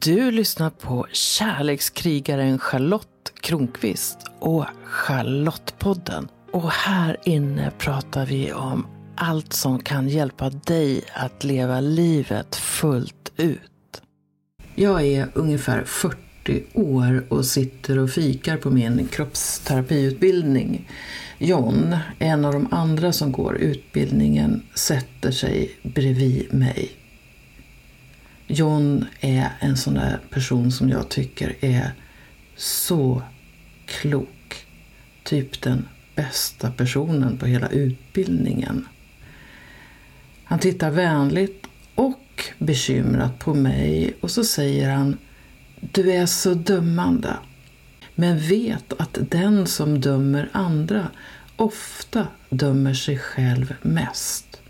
Du lyssnar på kärlekskrigaren Charlotte Kronqvist och Charlottepodden. Och här inne pratar vi om allt som kan hjälpa dig att leva livet fullt ut. Jag är ungefär 40 år och sitter och fikar på min kroppsterapiutbildning. John, en av de andra som går utbildningen, sätter sig bredvid mig. John är en sån där person som jag tycker är så klok. Typ den bästa personen på hela utbildningen. Han tittar vänligt och bekymrat på mig och så säger han Du är så dömande. Men vet att den som dömer andra ofta dömer sig själv mest.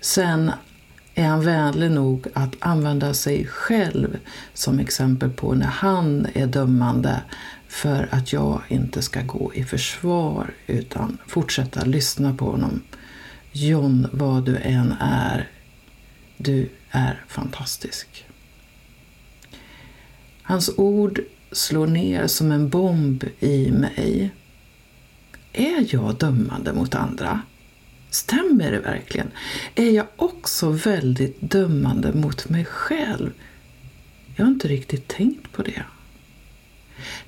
Sen är han vänlig nog att använda sig själv som exempel på när han är dömande för att jag inte ska gå i försvar utan fortsätta lyssna på honom. John, vad du än är, du är fantastisk. Hans ord slår ner som en bomb i mig. Är jag dömande mot andra? Stämmer det verkligen? Är jag också väldigt dömande mot mig själv? Jag har inte riktigt tänkt på det.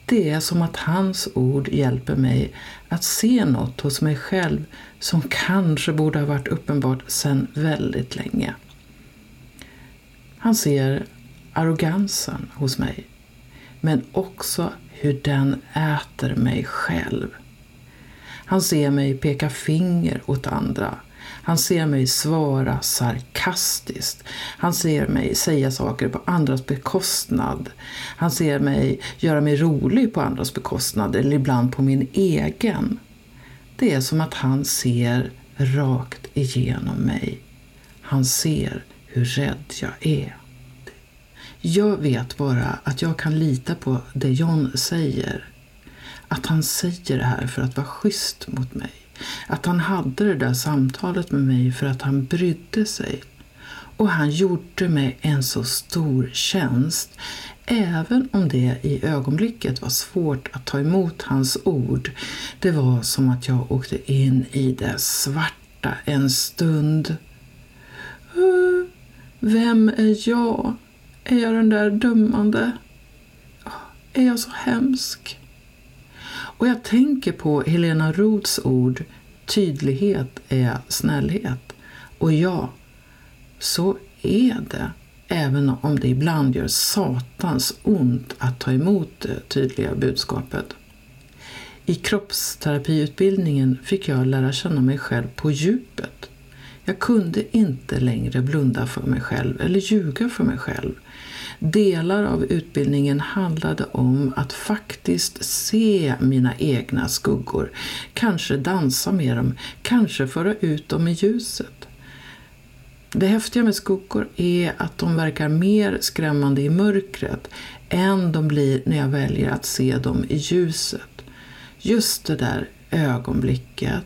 Det är som att hans ord hjälper mig att se något hos mig själv som kanske borde ha varit uppenbart sedan väldigt länge. Han ser arrogansen hos mig, men också hur den äter mig själv. Han ser mig peka finger åt andra. Han ser mig svara sarkastiskt. Han ser mig säga saker på andras bekostnad. Han ser mig göra mig rolig på andras bekostnad eller ibland på min egen. Det är som att han ser rakt igenom mig. Han ser hur rädd jag är. Jag vet bara att jag kan lita på det John säger att han säger det här för att vara schysst mot mig. Att han hade det där samtalet med mig för att han brydde sig. Och han gjorde mig en så stor tjänst, även om det i ögonblicket var svårt att ta emot hans ord. Det var som att jag åkte in i det svarta en stund. Vem är jag? Är jag den där dömande? Ah, är jag så hemsk? Och jag tänker på Helena Roths ord tydlighet är snällhet. Och ja, så är det. Även om det ibland gör satans ont att ta emot det tydliga budskapet. I kroppsterapiutbildningen fick jag lära känna mig själv på djupet. Jag kunde inte längre blunda för mig själv eller ljuga för mig själv. Delar av utbildningen handlade om att faktiskt se mina egna skuggor, kanske dansa med dem, kanske föra ut dem i ljuset. Det häftiga med skuggor är att de verkar mer skrämmande i mörkret än de blir när jag väljer att se dem i ljuset. Just det där ögonblicket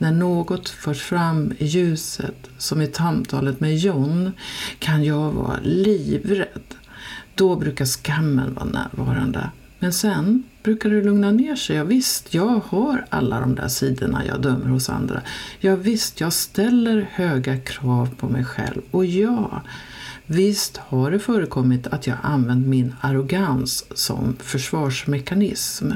när något förs fram i ljuset, som i samtalet med John, kan jag vara livrädd. Då brukar skammen vara närvarande. Men sen brukar det lugna ner sig. Ja, visst, jag har alla de där sidorna jag dömer hos andra. Ja, visst, jag ställer höga krav på mig själv. Och ja, visst har det förekommit att jag använt min arrogans som försvarsmekanism.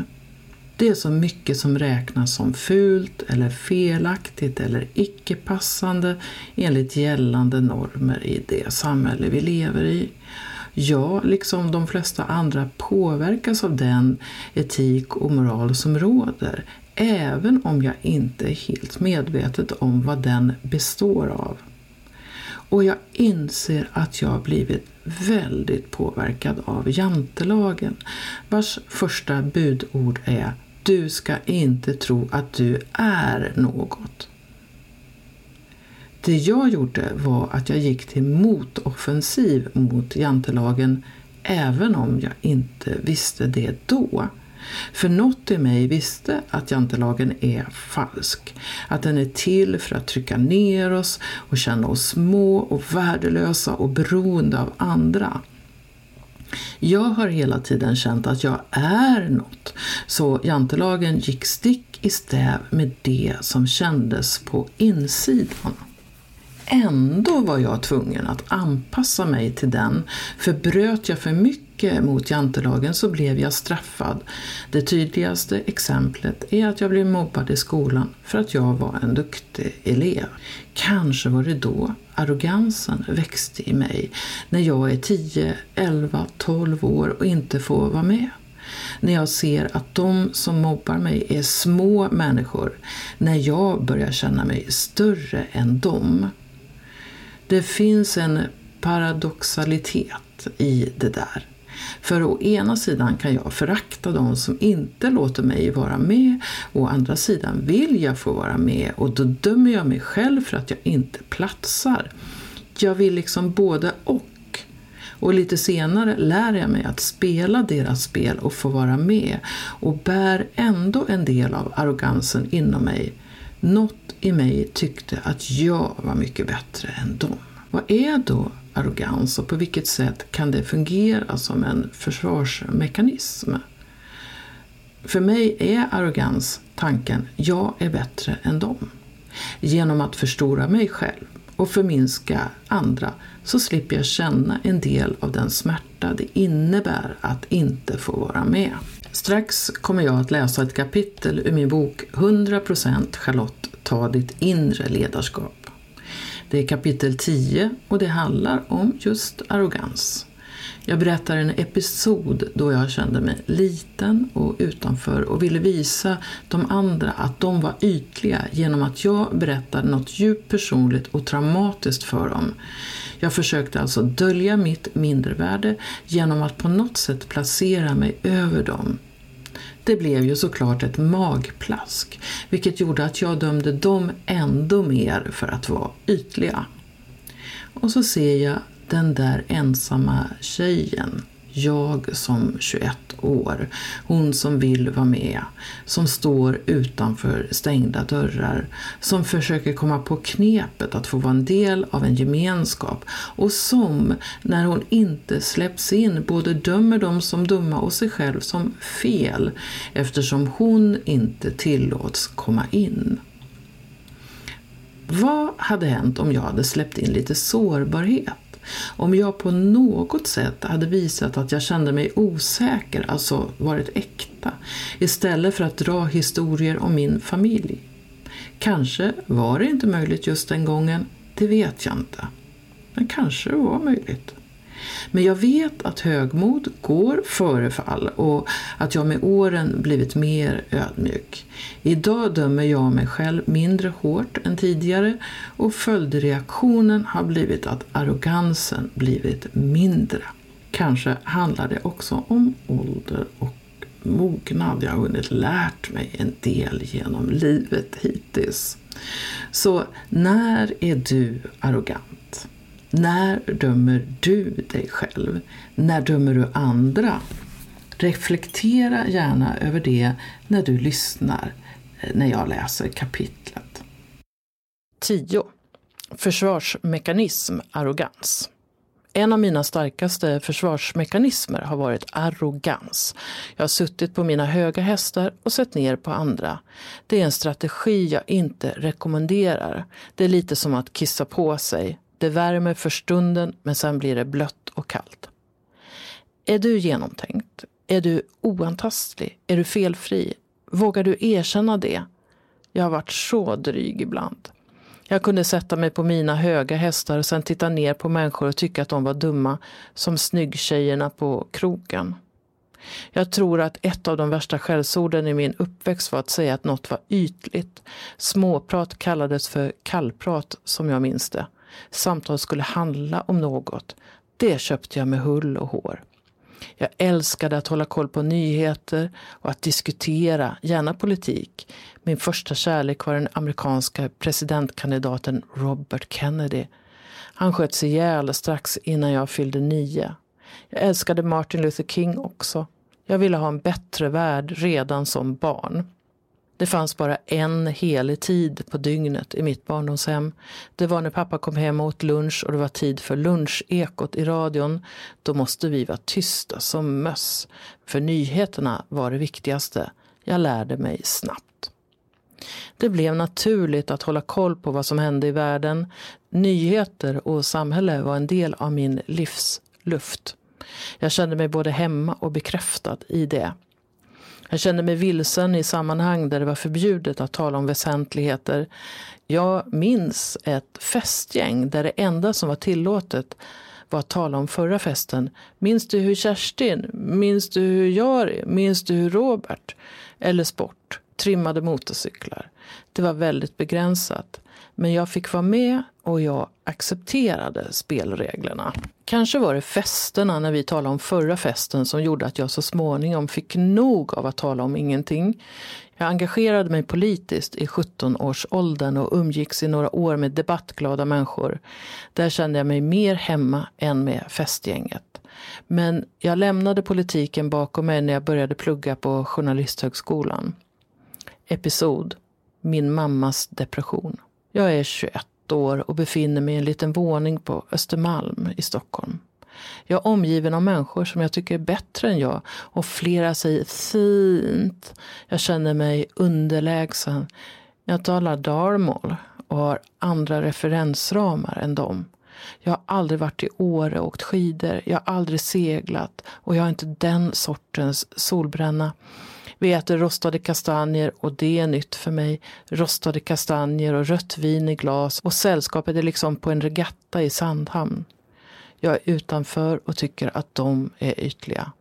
Det är så mycket som räknas som fult eller felaktigt eller icke-passande enligt gällande normer i det samhälle vi lever i. Jag, liksom de flesta andra, påverkas av den etik och moral som råder, även om jag inte är helt medvetet om vad den består av. Och jag inser att jag blivit väldigt påverkad av jantelagen, vars första budord är du ska inte tro att du är något. Det jag gjorde var att jag gick till motoffensiv mot jantelagen även om jag inte visste det då. För något i mig visste att jantelagen är falsk. Att den är till för att trycka ner oss och känna oss små och värdelösa och beroende av andra. Jag har hela tiden känt att jag är något, så jantelagen gick stick i stäv med det som kändes på insidan. Ändå var jag tvungen att anpassa mig till den, för bröt jag för mycket mot jantelagen så blev jag straffad. Det tydligaste exemplet är att jag blev mobbad i skolan för att jag var en duktig elev. Kanske var det då arrogansen växte i mig, när jag är 10, 11, 12 år och inte får vara med när jag ser att de som mobbar mig är små människor, när jag börjar känna mig större än dem. Det finns en paradoxalitet i det där. För å ena sidan kan jag förakta de som inte låter mig vara med, å andra sidan vill jag få vara med och då dömer jag mig själv för att jag inte platsar. Jag vill liksom både och. Och lite senare lär jag mig att spela deras spel och få vara med och bär ändå en del av arrogansen inom mig. Något i mig tyckte att jag var mycket bättre än dem. Vad är då arrogans och på vilket sätt kan det fungera som en försvarsmekanism? För mig är arrogans tanken jag är bättre än dem. Genom att förstora mig själv och förminska andra så slipper jag känna en del av den smärta det innebär att inte få vara med. Strax kommer jag att läsa ett kapitel ur min bok 100% Charlotte, ta ditt inre ledarskap. Det är kapitel 10 och det handlar om just arrogans. Jag berättar en episod då jag kände mig liten och utanför och ville visa de andra att de var ytliga genom att jag berättade något djupt personligt och traumatiskt för dem. Jag försökte alltså dölja mitt mindervärde genom att på något sätt placera mig över dem. Det blev ju såklart ett magplask, vilket gjorde att jag dömde dem ändå mer för att vara ytliga. Och så ser jag den där ensamma tjejen jag som 21 år, hon som vill vara med, som står utanför stängda dörrar, som försöker komma på knepet att få vara en del av en gemenskap. Och som, när hon inte släpps in, både dömer dem som dumma och sig själv som fel. Eftersom hon inte tillåts komma in. Vad hade hänt om jag hade släppt in lite sårbarhet? Om jag på något sätt hade visat att jag kände mig osäker, alltså varit äkta, istället för att dra historier om min familj. Kanske var det inte möjligt just den gången, det vet jag inte. Men kanske det var möjligt. Men jag vet att högmod går före fall och att jag med åren blivit mer ödmjuk. Idag dömer jag mig själv mindre hårt än tidigare och följdreaktionen har blivit att arrogansen blivit mindre. Kanske handlar det också om ålder och mognad. Jag har hunnit lärt mig en del genom livet hittills. Så när är du arrogant? När dömer du dig själv? När dömer du andra? Reflektera gärna över det när du lyssnar, eh, när jag läser kapitlet. 10. Försvarsmekanism, arrogans. En av mina starkaste försvarsmekanismer har varit arrogans. Jag har suttit på mina höga hästar och sett ner på andra. Det är en strategi jag inte rekommenderar. Det är lite som att kissa på sig. Det värmer för stunden men sen blir det blött och kallt. Är du genomtänkt? Är du oantastlig? Är du felfri? Vågar du erkänna det? Jag har varit så dryg ibland. Jag kunde sätta mig på mina höga hästar och sen titta ner på människor och tycka att de var dumma, som snyggtjejerna på krogen. Jag tror att ett av de värsta skällsorden i min uppväxt var att säga att något var ytligt. Småprat kallades för kallprat, som jag minns det. Samtal skulle handla om något. Det köpte jag med hull och hår. Jag älskade att hålla koll på nyheter och att diskutera, gärna politik. Min första kärlek var den amerikanska presidentkandidaten Robert Kennedy. Han sköts ihjäl strax innan jag fyllde nio. Jag älskade Martin Luther King också. Jag ville ha en bättre värld redan som barn. Det fanns bara en helig tid på dygnet i mitt barndomshem. Det var när pappa kom hem och åt lunch och det var tid för lunchekot i radion. Då måste vi vara tysta som möss. För nyheterna var det viktigaste. Jag lärde mig snabbt. Det blev naturligt att hålla koll på vad som hände i världen. Nyheter och samhälle var en del av min livsluft. Jag kände mig både hemma och bekräftad i det. Jag kände mig vilsen i sammanhang där det var förbjudet att tala om väsentligheter. Jag minns ett festgäng där det enda som var tillåtet var att tala om förra festen. Minns du hur Kerstin? Minns du hur Jari? Minns du hur Robert? Eller sport, trimmade motorcyklar. Det var väldigt begränsat. Men jag fick vara med och jag accepterade spelreglerna. Kanske var det festerna när vi talade om förra festen som gjorde att jag så småningom fick nog av att tala om ingenting. Jag engagerade mig politiskt i 17-årsåldern och umgicks i några år med debattglada människor. Där kände jag mig mer hemma än med festgänget. Men jag lämnade politiken bakom mig när jag började plugga på Journalisthögskolan. Episod Min mammas depression. Jag är 21 år och befinner mig i en liten våning på Östermalm i Stockholm. Jag är omgiven av människor som jag tycker är bättre än jag och flera säger fint. Jag känner mig underlägsen. Jag talar dalmål och har andra referensramar än dem. Jag har aldrig varit i Åre och åkt skidor. Jag har aldrig seglat och jag har inte den sortens solbränna. Vi äter rostade kastanjer och det är nytt för mig. Rostade kastanjer och rött vin i glas och sällskapet är liksom på en regatta i Sandhamn. Jag är utanför och tycker att de är ytliga.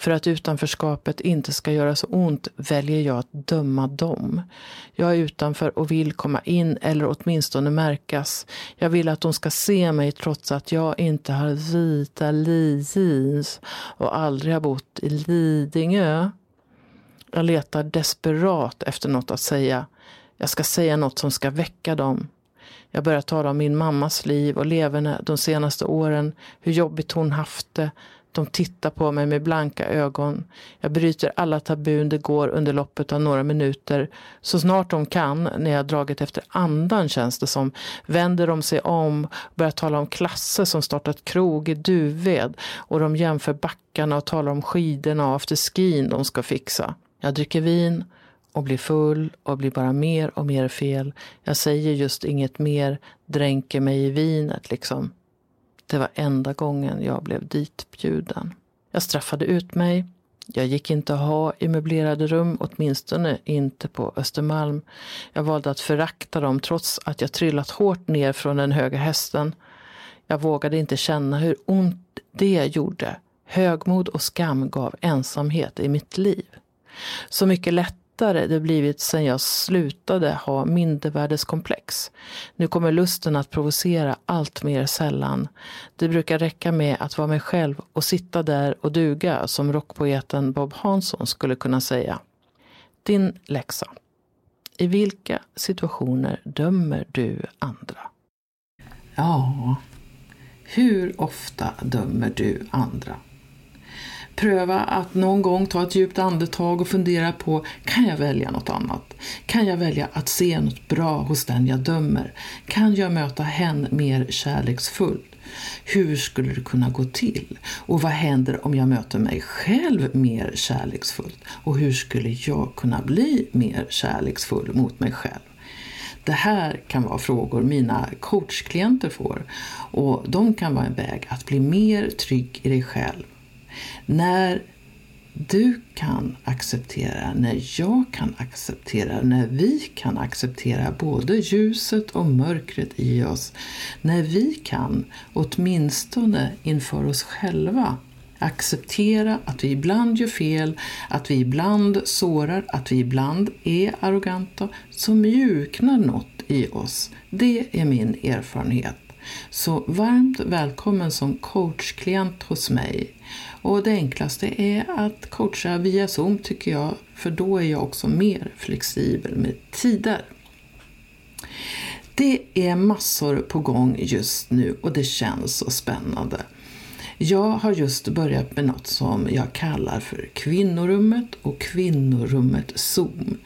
För att utanförskapet inte ska göra så ont väljer jag att döma dem. Jag är utanför och vill komma in eller åtminstone märkas. Jag vill att de ska se mig trots att jag inte har vita jeans och aldrig har bott i Lidingö. Jag letar desperat efter något att säga. Jag ska säga något som ska väcka dem. Jag börjar tala om min mammas liv och leverne de senaste åren, hur jobbigt hon haft det. De tittar på mig med blanka ögon. Jag bryter alla tabun det går under loppet av några minuter. Så snart de kan, när jag dragit efter andan känns det som, vänder de sig om, börjar tala om klasser som startat krog i Duved och de jämför backarna och talar om skidorna och afterskin de ska fixa. Jag dricker vin och blir full och blir bara mer och mer fel. Jag säger just inget mer, dränker mig i vinet liksom. Det var enda gången jag blev ditbjuden. Jag straffade ut mig. Jag gick inte att ha i möblerade rum, åtminstone inte på Östermalm. Jag valde att förakta dem trots att jag trillat hårt ner från den höga hästen. Jag vågade inte känna hur ont det gjorde. Högmod och skam gav ensamhet i mitt liv. Så mycket lättare det blivit sen jag slutade ha mindervärdeskomplex. Nu kommer lusten att provocera allt mer sällan. Det brukar räcka med att vara mig själv och sitta där och duga som rockpoeten Bob Hansson skulle kunna säga. Din läxa. I vilka situationer dömer du andra? Ja, hur ofta dömer du andra? Pröva att någon gång ta ett djupt andetag och fundera på, kan jag välja något annat? Kan jag välja att se något bra hos den jag dömer? Kan jag möta hen mer kärleksfullt? Hur skulle det kunna gå till? Och vad händer om jag möter mig själv mer kärleksfullt? Och hur skulle jag kunna bli mer kärleksfull mot mig själv? Det här kan vara frågor mina coachklienter får och de kan vara en väg att bli mer trygg i dig själv när du kan acceptera, när jag kan acceptera, när vi kan acceptera både ljuset och mörkret i oss, när vi kan, åtminstone inför oss själva, acceptera att vi ibland gör fel, att vi ibland sårar, att vi ibland är arroganta, så mjuknar något i oss. Det är min erfarenhet. Så varmt välkommen som coachklient hos mig. Och det enklaste är att coacha via Zoom tycker jag, för då är jag också mer flexibel med tider. Det är massor på gång just nu och det känns så spännande. Jag har just börjat med något som jag kallar för kvinnorummet och kvinnorummet Zoom.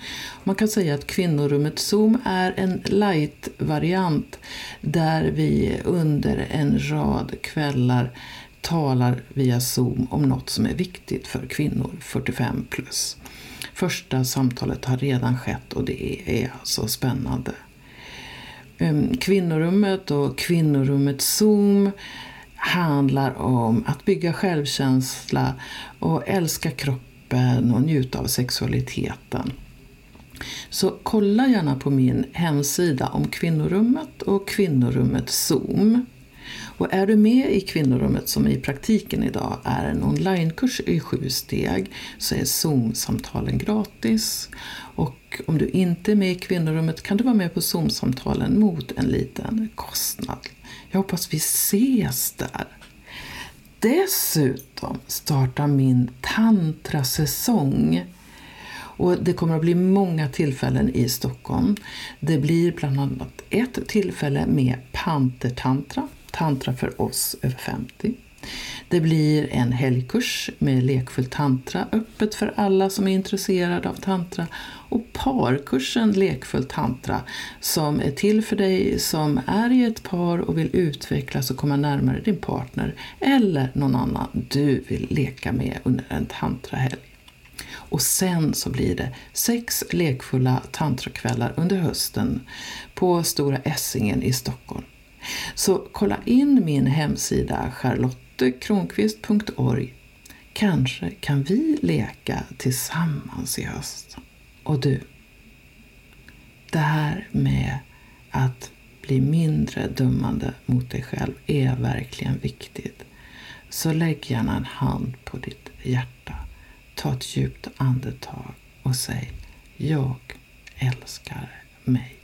Man kan säga att kvinnorummet Zoom är en light-variant där vi under en rad kvällar talar via Zoom om något som är viktigt för kvinnor 45 plus. Första samtalet har redan skett och det är alltså spännande. Ehm, kvinnorummet och kvinnorummet Zoom handlar om att bygga självkänsla och älska kroppen och njuta av sexualiteten. Så kolla gärna på min hemsida om kvinnorummet och kvinnorummet Zoom. Och är du med i kvinnorummet som i praktiken idag är en onlinekurs i sju steg så är Zoom-samtalen gratis. Och om du inte är med i kvinnorummet kan du vara med på Zoom-samtalen mot en liten kostnad. Jag hoppas vi ses där. Dessutom startar min tantrasäsong. Och det kommer att bli många tillfällen i Stockholm. Det blir bland annat ett tillfälle med Pantertantra Tantra för oss över 50. Det blir en helgkurs med lekfull tantra, öppet för alla som är intresserade av tantra och parkursen Lekfull tantra som är till för dig som är i ett par och vill utvecklas och komma närmare din partner eller någon annan du vill leka med under en tantrahelg. Och sen så blir det sex lekfulla tantrakvällar under hösten på Stora Essingen i Stockholm. Så kolla in min hemsida charlottekronqvist.org. Kanske kan vi leka tillsammans i höst. Och du, det här med att bli mindre dömande mot dig själv är verkligen viktigt. Så lägg gärna en hand på ditt hjärta. Ta ett djupt andetag och säg Jag älskar mig.